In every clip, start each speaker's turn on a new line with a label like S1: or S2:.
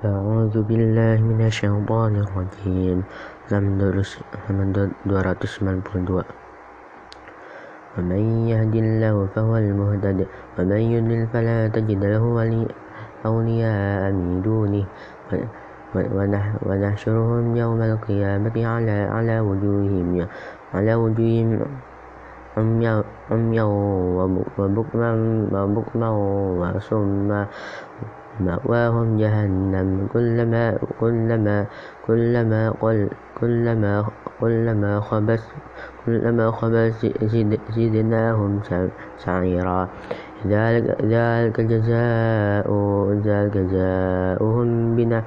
S1: أعوذ بالله من الشيطان الرجيم. halaman 292 ومن يهد الله فهو المهتد. ومن يضلل فلا تجد له أولياء من دونه. ونحشرهم يوم القيامة على على وجوههم على وجوههم عميا وبكما وصما مأواهم جهنم. كلما كلما كلما كلما كلما خبث كلما خبث زدناهم سعيرا. ذلك ذلك جزاء ذلك جزاؤهم بنا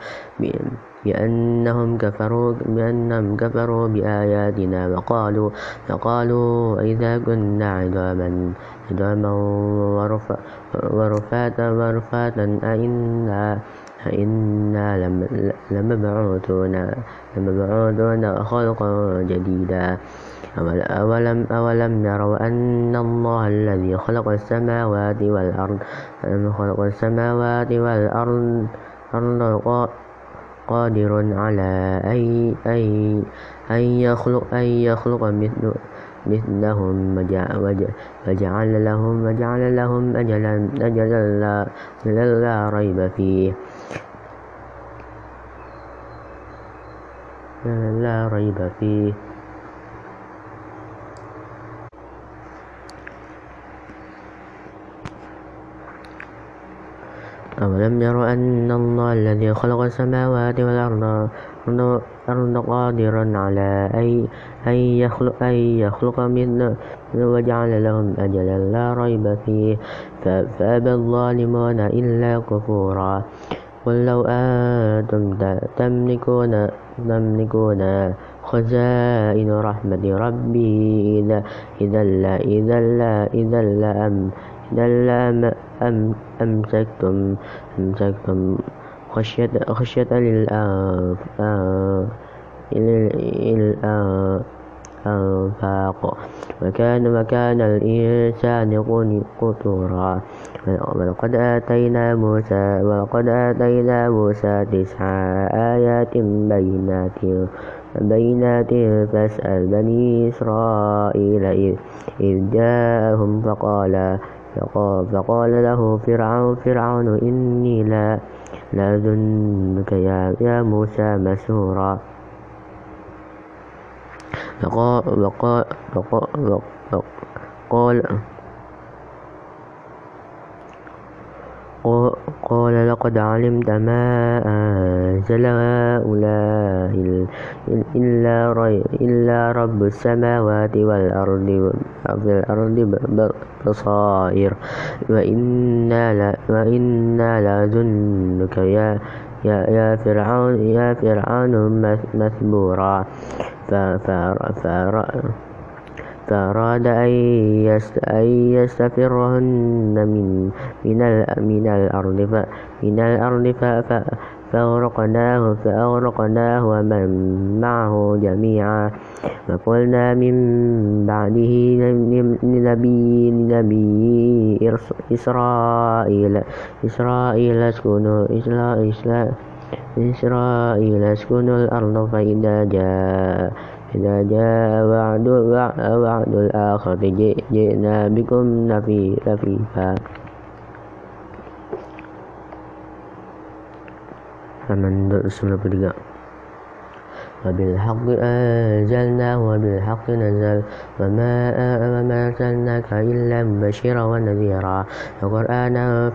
S1: بأنهم كفروا بأنهم كفروا بآياتنا وقالوا وقالوا إذا كنا عظاما عظاما ورفاتا ورفاتا أئنا أئنا لمبعوثون لمبعوثون خلقا جديدا. أولم أولم يروا أن الله الذي خلق السماوات والأرض خلق السماوات والأرض قادر على أن أن يخلق أن يخلق مثل مثلهم وجعل لهم وجعل لهم أجلا أجلا لا ريب فيه. لا ريب فيه. أولم يروا أن الله الذي خلق السماوات والأرض قادر على أن يخلق, أن يخلق مثل وجعل لهم أجلا لا ريب فيه. فأبى الظالمون إلا كفورا. قل لو أنتم تملكون تملكون خزائن رحمة ربي إذا إذا لا إذا لا إذا لا أم إذا لا أم أمسكتم أمسكتم خشية خشية الإنفاق وكان وكان الإنسان قتورا ولقد آتينا موسى ولقد آتينا موسى تسع آيات بينات بينات فاسأل بني إسرائيل إذ جاءهم فقال فقال له فرعون فرعون إني لا لأظنك يا, يا موسى مسحورا. قال قال لقد علمت ما أنزل هؤلاء إلا رب السماوات والأرض بصائر. وإنا لظنك يا يا فرعون يا فرعون مثبورا. فأراد أن يستفرهن من الأرض فأغرقناه فأغرقناه ومن معه جميعا. وقلنا من بعده لنبي لنبي إسرائيل إسرائيل اسكنوا إسرائيل اسكنوا الأرض فإذا جاء إذا جاء وعد وعد الآخرة جئنا بكم لفيفا فمن درس وبالحق أنزلناه وبالحق نزل وما أرسلناك إلا مبشرا ونذيرا. وقرآنا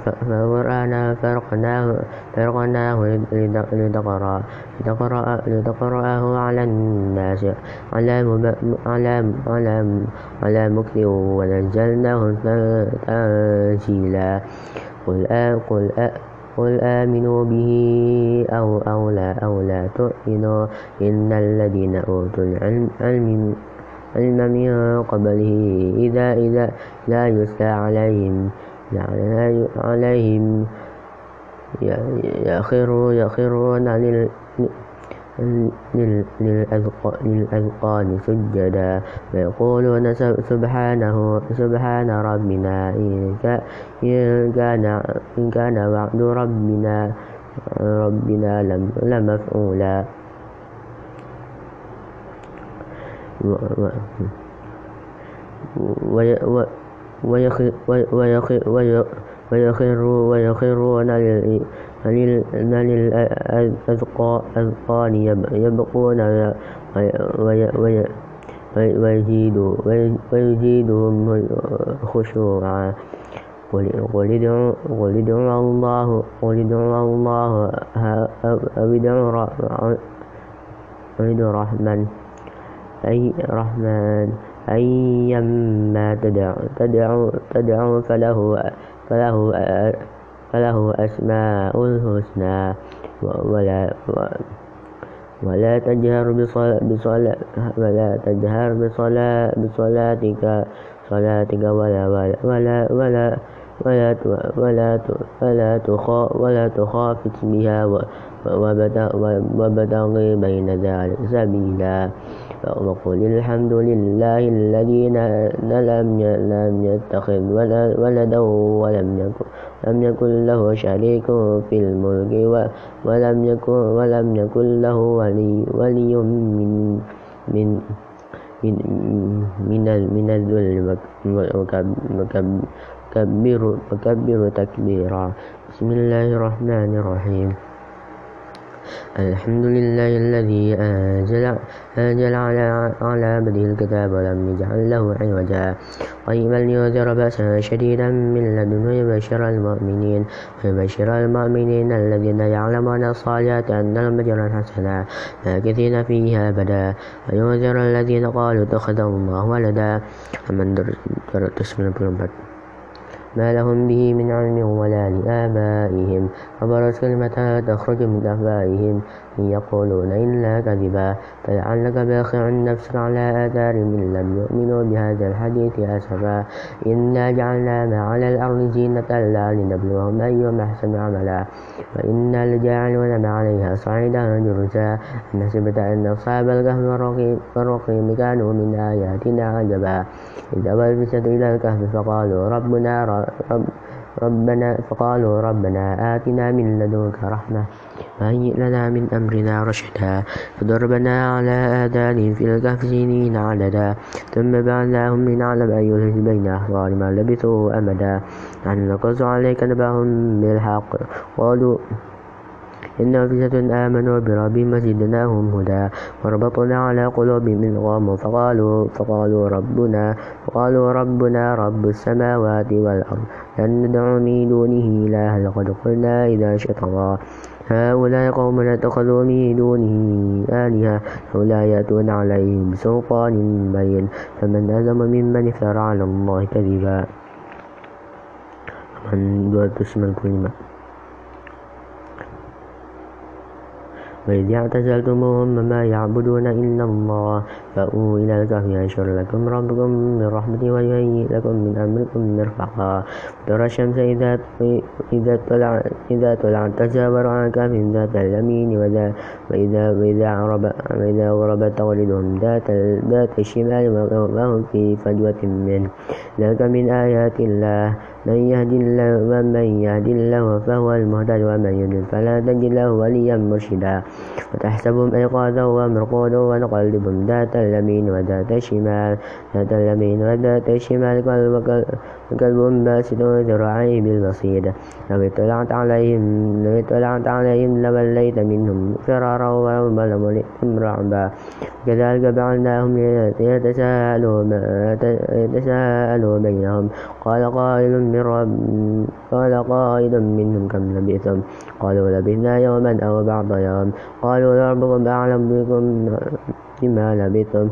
S1: فرقناه فرقناه لتقرأه على الناس على على على مكث ونزلناه تنزيلا قل قل قل آمنوا به أو, أو, لا, أو لا تؤمنوا إن الذين أوتوا العلم علم من قبله إذا إذا لا يتلى عليهم عليهم يخرون للأذقان سجدا. ويقولون سبحانه سبحان ربنا إن كان وعد ربنا ربنا لمفعولا. ويخرون للأذقان يبقون ويزيدهم خشوعا. قل ادعوا الله أو ادعوا الرحمن أي رحمن. أيما تدعوا تدعوا فله فله فله أسماء الحسنى ولا ولا تجهر بصلاة ولا تجهر بصلاة بصلاتك صلاتك ولا ولا ولا ولا ولا ولا ولا ولا تخافت بها وابتغ بين ذلك سبيلا. وقل الحمد لله الذي لم يتخذ ولدا ولم يكن لم يكن له شريك في الملك ولم يكن ولم يكن له ولي ولي من من من من من الذل وكبر تكبيرا. بسم الله الرحمن الرحيم. الحمد لله الذي أنزل, أنزل على, على عبده الكتاب ولم يجعل له عوجا. قيما لينذر بأسا شديدا من لدنه ويبشر المؤمنين ويبشر المؤمنين الذين يعلمون الصالحات أن أجرا حسنا ماكثين فيها أبدا. وينذر الذين قالوا اتخذ الله ولدا. أمن من ما لهم به من علم ولا لآبائهم. كبرت كلمة تخرج من أفواههم يقولون إلا كذبا فلعلك باخع نفسك على آثار من لم يؤمنوا بهذا الحديث أسفا إنا جعلنا ما على الأرض زينة لا لنبلوهم أيهم أحسن عملا. وإنا لجاعلون ما عليها صعيدا جرزا. أم حسبت أن أصحاب الكهف والرقيم كانوا من آياتنا عجبا. إذا ولبست إلى الكهف فقالوا ربنا رب ربنا فقالوا ربنا آتنا من لدنك رحمة. وهيئ لنا من أمرنا رشدا فضربنا على آذانهم في الكهف سنين عددا ثم بعثناهم لنعلم أي الحزبين أحصى لما لبثوا أمدا. نحن نقص عليك نبأهم بالحق. قالوا إن فتاة آمنوا بربهم وزدناهم هدى وربطنا على قلوبهم إذ قاموا فقالوا فقالوا ربنا فقالوا ربنا رب السماوات والأرض لن ندعو من دونه إلها. لقد قلنا إذا شططا هؤلاء قوم اتخذوا من دونه آلهة لولا يأتون عليهم بسلطان بين فمن أظلم ممن افترى على الله كذبا. من تسمى الكلمة. وإذ اعتزلتموهم ما يعبدون إلا الله فأووا إلى الكهف ينشر لكم ربكم من رحمته ويهيئ لكم من أمركم مرفقا. وترى الشمس إذا إذا طلعت إذا طلعت تزاور عن كهف ذات اليمين وإذا وإذا غرب وإذا غربت تولدهم ذات ذات الشمال وهم في فجوة منه. ذلك من آيات الله. من يهد الله ومن يهد الله فهو المهتد ومن يضلل فلا تجد له وليا مرشدا. وتحسبهم أيقاظا ومرقودا ونقلبهم ذات اليمين وذات الشمال ذات اليمين وذات الشمال كلب باسط ذراعيه بالبصير لو اطلعت عليهم لو اطلعت عليهم لوليت منهم فرارا ولملئتهم رعبا كذلك يتساءلوا يتساءلوا بينهم. قال قائل من رب قال قائل منهم كم لبثتم؟ قالوا لبثنا يوما أو بعض يوم. قالوا ربكم أعلم بكم بما لبثتم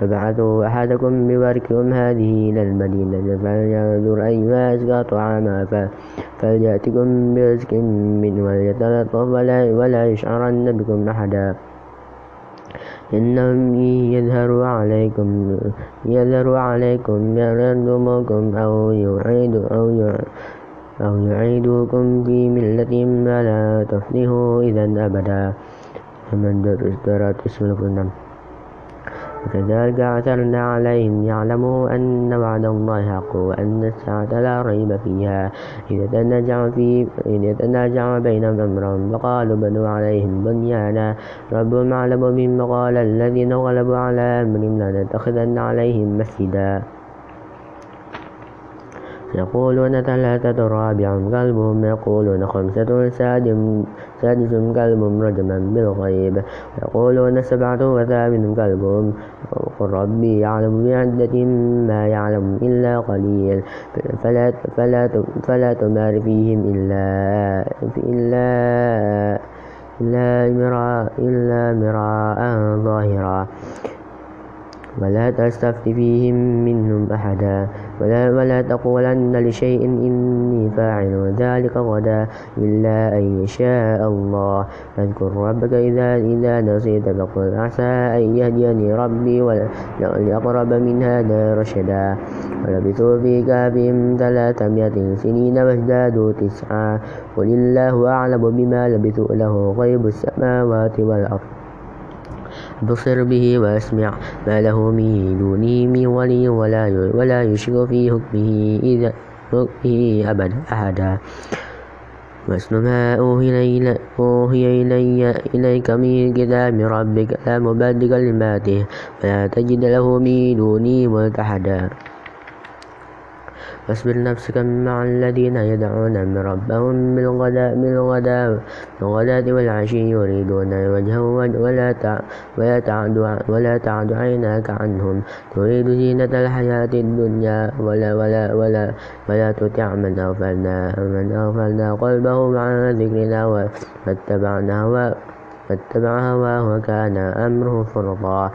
S1: فبعثوا أحدكم بورككم هذه إلى المدينة. فلينظر أيها أزكى طعاما. فليأتكم برزق منه وليتلطف ولا, ولا يشعرن بكم أحدا. إنهم يظهروا عليكم يظهروا عليكم يرجمكم أو يعيد أو أو يعيدوكم في ملتهم. فلا تفلحوا إذا أبدا. فمن درست اسم الكلام وكذلك أعثرنا عليهم يعلموا أن وعد الله حق وأن الساعة لا ريب فيها. إذا تنازعوا في إذا بينهم أمرا فقالوا بنوا عليهم بنيانا. ربهم أعلم بما قال الذين غلبوا على أمرهم لنتخذن عليهم مسجدا. يقولون ثلاثة رابعهم كلبهم يقولون خمسة سادسهم كلبهم رجما بالغيب يقولون سبعة وثامن كلبهم قل ربي يعلم بعدتهم ما يعلم إلا قليل فلا, فلا, فلا تمار فيهم إلا إلا إلا مراء إلا مراء ظاهرا. ولا تستفت فيهم منهم أحدا. ولا, ولا تقولن لشيء إني فاعل ذلك غدا إلا أن يشاء الله. فاذكر ربك إذا, إذا نسيت فقل عسى أن يهديني ربي ولأقرب من هذا رشدا ولبثوا في كافهم ثلاثمائة سنين وازدادوا تسعا. قل الله أعلم بما لبثوا له غيب السماوات والأرض. بصر به وأسمع ما له من دونه من ولي ولا ولا يشرك في حكمه إذا حكمه أبدا أحدا. واسم ما أوهي إلي إليك من كتاب ربك لا مبدل كلماته ولا تجد له من دونه ملتحدا. واصبر نفسك مع الذين يدعون من ربهم بالغداء بالغداء بالغداة والعشي يريدون وجهه ولا ولا تعد ولا تعد عيناك عنهم. تريد زينة الحياة الدنيا ولا ولا ولا ولا تطع من أغفلنا من أغفلنا قلبه عن ذكرنا واتبعنا واتبع هواه وكان أمره فرطا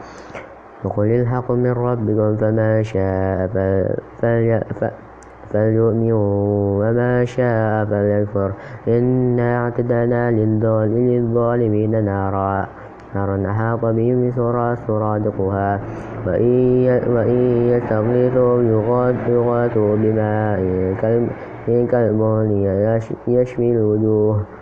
S1: وقل الحق من ربكم فما شاء فليأفأ فليؤمنوا وما شاء فليكفر. إنا اعتدنا للظالمين نارا. نارا أحاط بهم سرادقها. وإن يستغيثوا يغاثوا بماء كالمهل يشوي الوجوه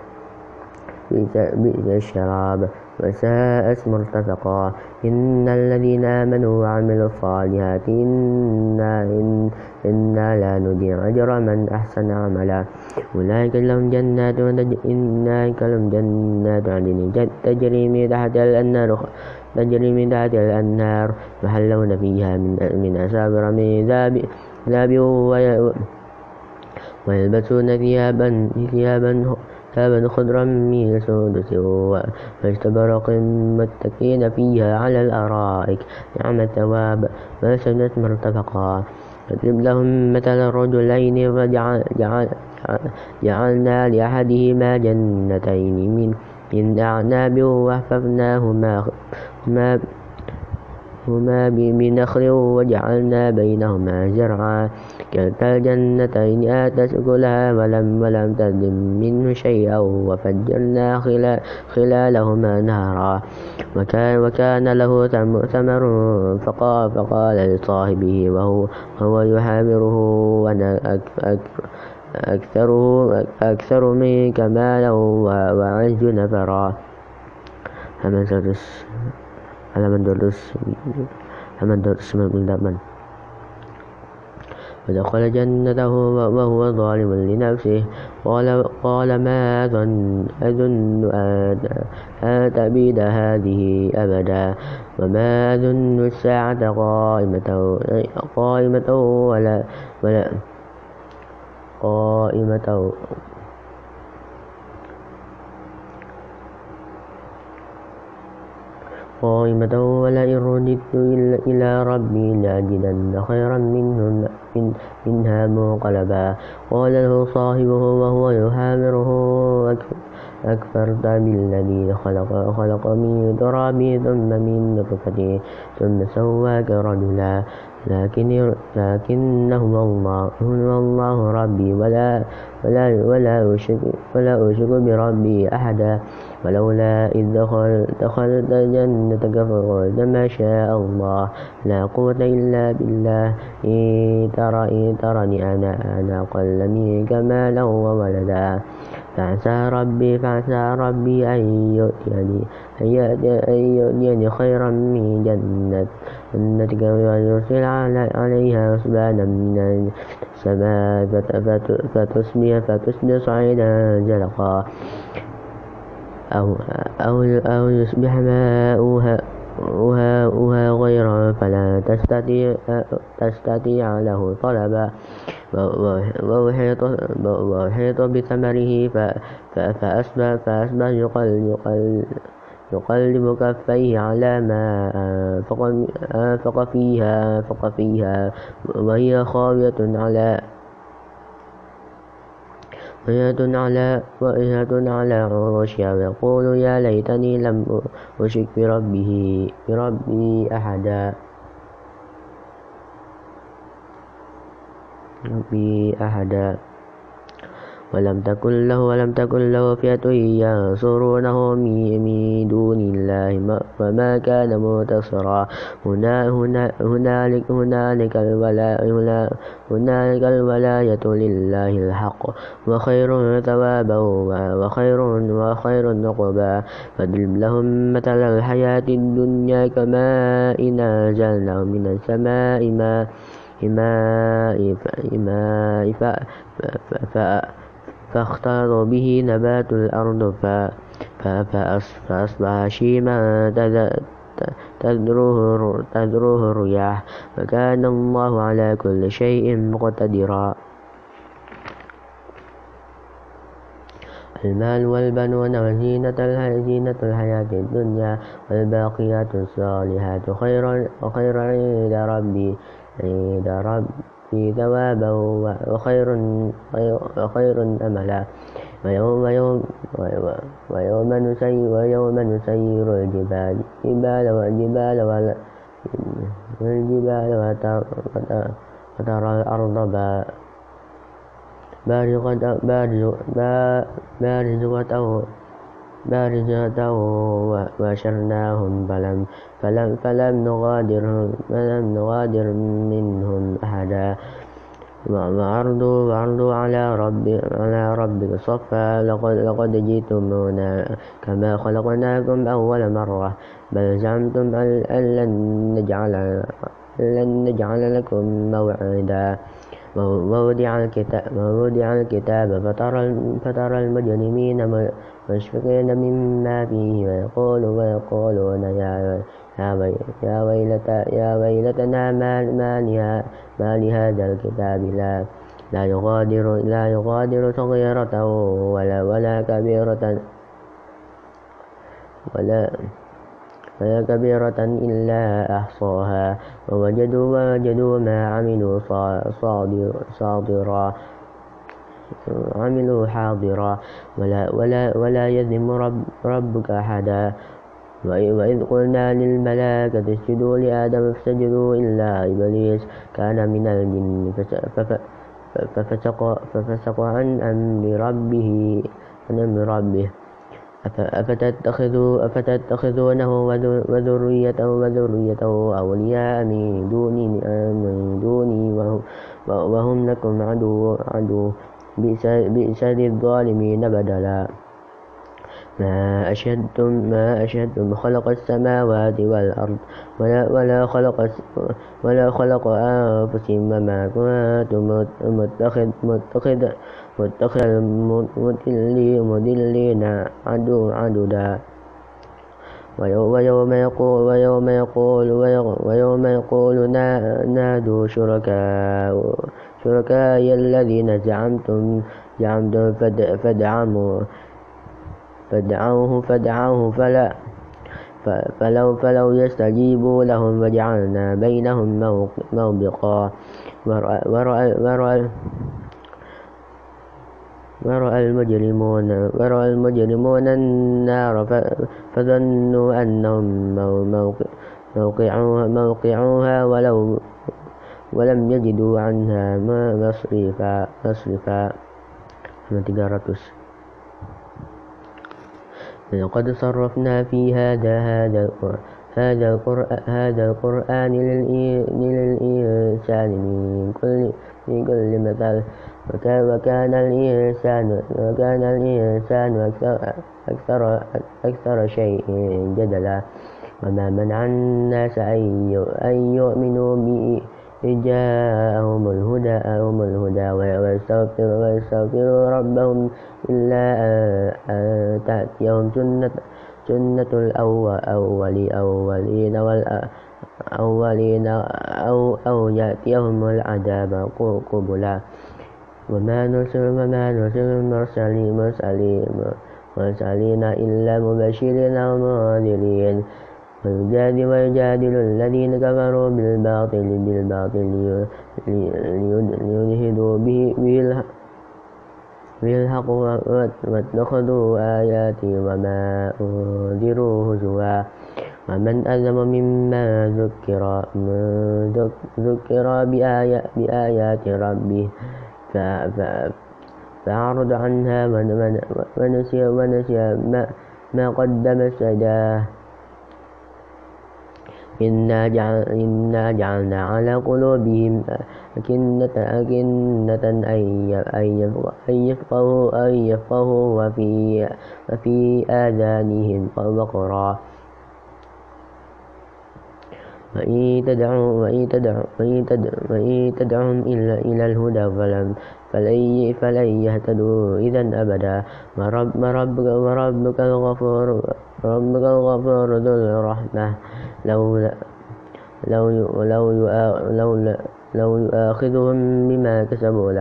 S1: بئس الشراب وساءت مرتفقا إن الذين آمنوا وعملوا الصالحات إنا, إن إنا لا نضيع أجر من أحسن عملا. أولئك لهم جنات أولئك لهم جنات عدن تجري من تحت الأنهار تجري من تحت الأنهار. يحلون فيها من من أساور من ذهب ويلبسون ثيابا ثيابا ثابا خضرا من سندس واستبرق متكئين فيها على الأرائك. نعم الثواب. وسنت مرتفقا. فاضرب لهم مثل الرجلين وجعلنا لأحدهما جنتين من من أعناب وحفظناهما هما بنخل وجعلنا بينهما زرعا كلتا الجنتين آتت أكلها ولم ولم تظلم منه شيئا وفجرنا خلالهما نهرا وكان, وكان له ثمر فقال, فقال لصاحبه وهو, وهو يحاوره وأنا أكثره أكثر منك مالا وأعز نفرا هل تدرس من فدخل جنته وهو ظالم لنفسه. قال, قال ما أظن أن تبيد هذه أبدا؟ وما أظن الساعة قائمة, قائمة ولا, ولا قائمة قائمة ولئن رددت إلى ربي لأجدن خيرا منها منقلبا. قال له صاحبه وهو يحاوره أكفرت بالذي خلق, خلق من تراب ثم من نطفة ثم سواك رجلا. لكن لكن هو الله هو الله ربي ولا ولا ولا أشرك ولا أشرك بربي أحدا. ولولا إذ دخل دخلت جنتك فقلت ما شاء الله. لا قوة إلا بالله. إن ترى إن ترني أنا أنا أقل منك مالا وولدا. فعسى ربي فعسى ربي أن يؤتيني أن يؤتيني خيرا من جنة. جنتك ويرسل عليها حسبانا من السماء فتصبح فتصبح صعيدا زلقا. أو أو أو يصبح ماؤها أها غير فلا تستطيع, تستطيع له طلبا. وأحيط بثمره فأصبح, فأصبح يقل يقل يقلب كفيه على ما أنفق فيها, أنفق فيها وهي خاوية على وإهة على وإهة على عروشها ويقول يا ليتني لم أشرك بربه بربي أحدا. ربي أحدا. ولم تكن له ولم تكن له فئة ينصرونه من دون الله. وما كان منتصرا هنا هنا هنالك هنالك الولاية لله الحق. وخير ثوابا وخير وخير نقبا فاضرب لهم مثل الحياة الدنيا كماء أنزلناه من السماء ماء ماء فاختلط به نبات الأرض فأصبح شيما تذروه الرياح وكان الله على كل شيء مقتدرا. المال والبنون وزينة الحياة الدنيا والباقيات الصالحات خير عند ربي عند ربي في ثوابا وخير, وخير أملا. ويوم, يوم ويوم, نسير, ويوم نسير الجبال جبال والجبال والجبال وترى الأرض بارزة بارزة وشرناهم فلم, فلم, فلم, نغادر, فلم نغادر منهم أحدا. وعرضوا, وعرضوا على, رب على ربك صفا. لقد, لقد جئتمونا كما خلقناكم أول مرة. بل زعمتم أن لن نجعل, لن نجعل لكم موعدا. ووضع الكتاب, ووضع الكتاب. فترى, فترى المجرمين مشفقين مما فيه ويقول ويقولون يا يا ويلتا يا ويلتنا ما ما لهذا الكتاب لا لا يغادر لا يغادر صغيرة ولا ولا كبيرة ولا ولا كبيرة إلا أحصاها ووجدوا ووجدوا ما عملوا صادرا عملوا حاضرا ولا, ولا, ولا يذم رب ربك أحدا. وإذ قلنا للملائكة اسجدوا لآدم فسجدوا إلا إبليس كان من الجن. ففسق, ففسق عن أمر ربه عن أمر ربه. أفتتخذوا أفتتخذونه وذريته وذريته أولياء من دوني من دوني وهم لكم عدو عدو. بئس للظالمين بدلا. ما أشهدتم ما أشهدتم خلق السماوات والأرض ولا ولا خلق ولا خلق أنفسهم وما كنتم متخذ متخذ متخذ المضلين عدو عددا ويوم يقول ويوم يقول ويوم يقول نادوا شركاء شركائي الذين زعمتم زعمتم فادعموا فادعوه فادعوه فلا فلو فلو يستجيبوا لهم وجعلنا بينهم موبقا. ورأى, ورأى, ورأى المجرمون ورأى المجرمون النار فظنوا أنهم موقعوها, موقعوها ولو ولم يجدوا عنها ما مصرفا مصرفا. 300 لقد صرفنا في هذا هذا هذا القرآن, هذا القرآن للإنسان من كل, من كل مثل وكان الإنسان وكان الإنسان أكثر, أكثر, أكثر شيء جدلا. وما منع الناس أن يؤمنوا به إذ جاءهم الهدى أهم الهدى ويستغفروا ويستغفروا ربهم إلا أن تأتيهم سنة سنة الأولين أولين والأولين أو أو يأتيهم العذاب قبلا. وما نرسل وما نرسل المرسلين مرسلين مرسلين إلا مبشرين ومنذرين. ويجادل, ويجادل الذين كفروا بالباطل بالباطل ليدهدوا به, به بالحق واتخذوا آياتي وما أنذروا هزوا. ومن أظلم ممن ذكر ذكر بآيات ربه فأعرض عنها ونسي, ونسي ما, ما قدمت يداه. إنا, جعل إنا جعلنا على قلوبهم أكنة أكنة أن يفقهوا أن يفقهوا وفي, وفي آذانهم وقرا وإن وإن وإن تدعهم إلى إلى الهدى فلن فلن فلن يهتدوا إذا أبدا وربك وربك الغفور ربك الغفور ذو الرحمة لو لو لو لو لو يؤاخذهم بما كسبوا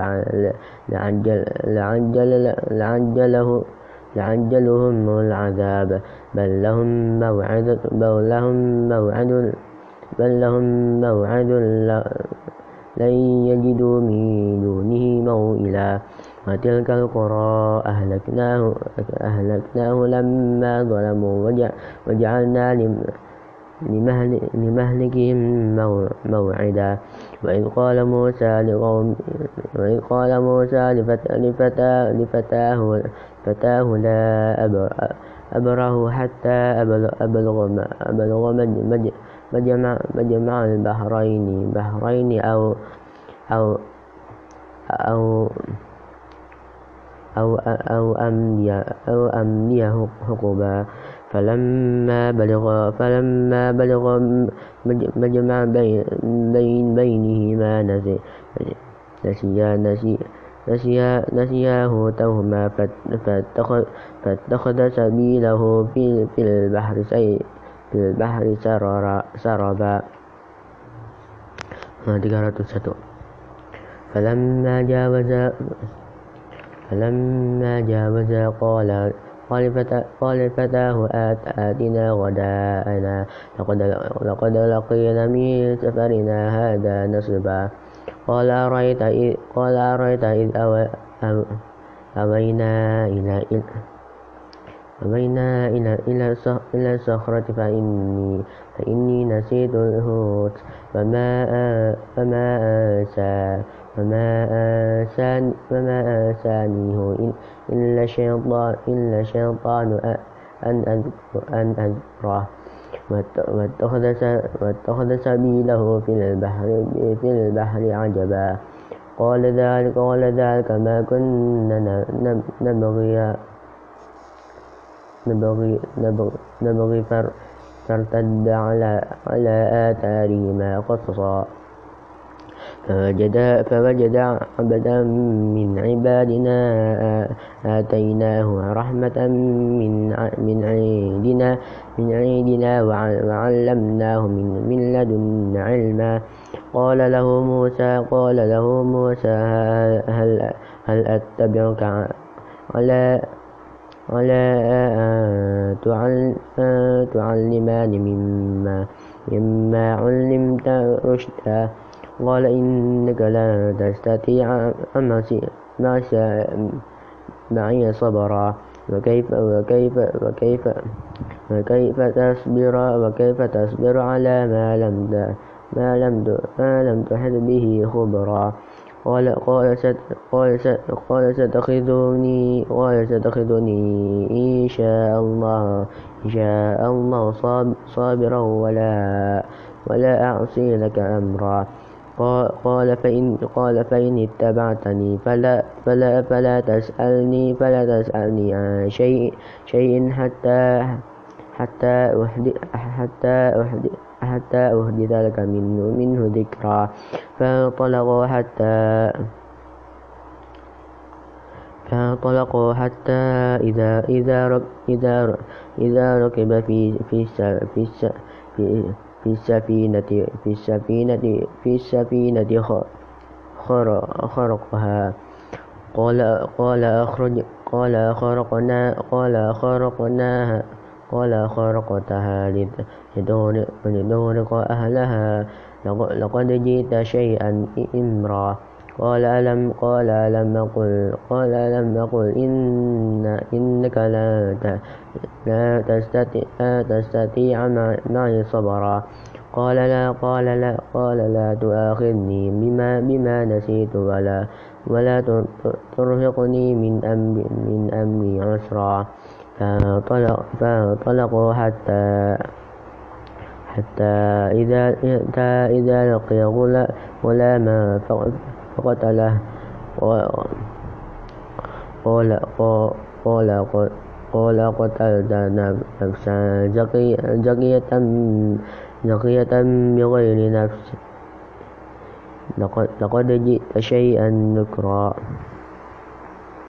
S1: لعجل لعجل لعجله لعجلهم العذاب. بل لهم موعد بل لهم موعد بل لهم موعد لن يجدوا من دونه موئلا. وتلك القرى أهلكناه, أهلكناه لما ظلموا وجعلنا لمهلكهم موعدا. وإذ قال موسى لقوم وإذ قال موسى لفتاه, لفتاه, فتاه لا أبره حتى أبلغ, أبلغ مجمع, مجمع البحرين بحرين أو أو أو أو أو أمني أو أمنيه حقبا فلما بلغ فلما بلغ مجمع بين بين بينهما نسي نسيا نسي نسيا نسياه توهما. فاتخذ, فاتخذ سبيله في, في البحر سي في البحر سربا. فلما جاوز فلما جاوزا قال قال فتاه آتنا غداءنا لقد لقينا من سفرنا هذا نصبا. قال أرأيت إذ, قال أرأيت إذ أوينا إلى أوينا إلى إلى إلى الصخرة فإني فإني نسيت الحوت. فما فما أنسى فما آساني فما آسانيه إلا الشيطان إلا الشيطان أن أن أذكره. واتخذ سبيله في البحر في البحر عجبا. قال ذلك قال ذلك ما كنا نبغي نبغي نبغي, نبغي فارتد على على آثارهما قصصا. فوجد, فوجد عبدا من عبادنا آتيناه رحمة من من عندنا من عندنا وعلمناه من من لدن علما. قال له موسى قال له موسى هل هل أتبعك على على أن تعلمان مما مما علمت رشدا. قال إنك لا تستطيع معي صبرا. وكيف وكيف وكيف وكيف تصبر؟ وكيف تصبر على ما لم ما لم ما لم تحد به خبرا. قال قال قال قال ستخذني قال ستخذني إن شاء الله إن شاء الله صابرا ولا ولا أعصي لك أمرا. قال فإن قال فإن اتبعتني فلا فلا فلا تسألني فلا تسألني عن شيء شيء حتى حتى أحدث حتى أحدث حتى أحدث لك منه, منه ذكرا. فانطلقوا حتى فانطلقوا حتى إذا إذا إذا إذا ركب في في في في في السفينة في السفينة في السفينة خرقها. قال قال أخرج قال خرقنا قال خرقناها قال خرقتها لتغرق أهلها. لقد جئت شيئا إمرا. قال ألم قال ألم أقل قال ألم أقل إن إنك لا لا تستطيع, لا تستطيع معي صبرا. قال لا قال لا قال لا تؤاخذني بما بما نسيت ولا ولا ترهقني من أمري من أمري عسرا. فانطلقوا حتى حتى إذا إذا لقي غلاما فقتله. قال قال قال قتلت نفسا زكية زكية بغير نفس. لقد جئت شيئا نكرا.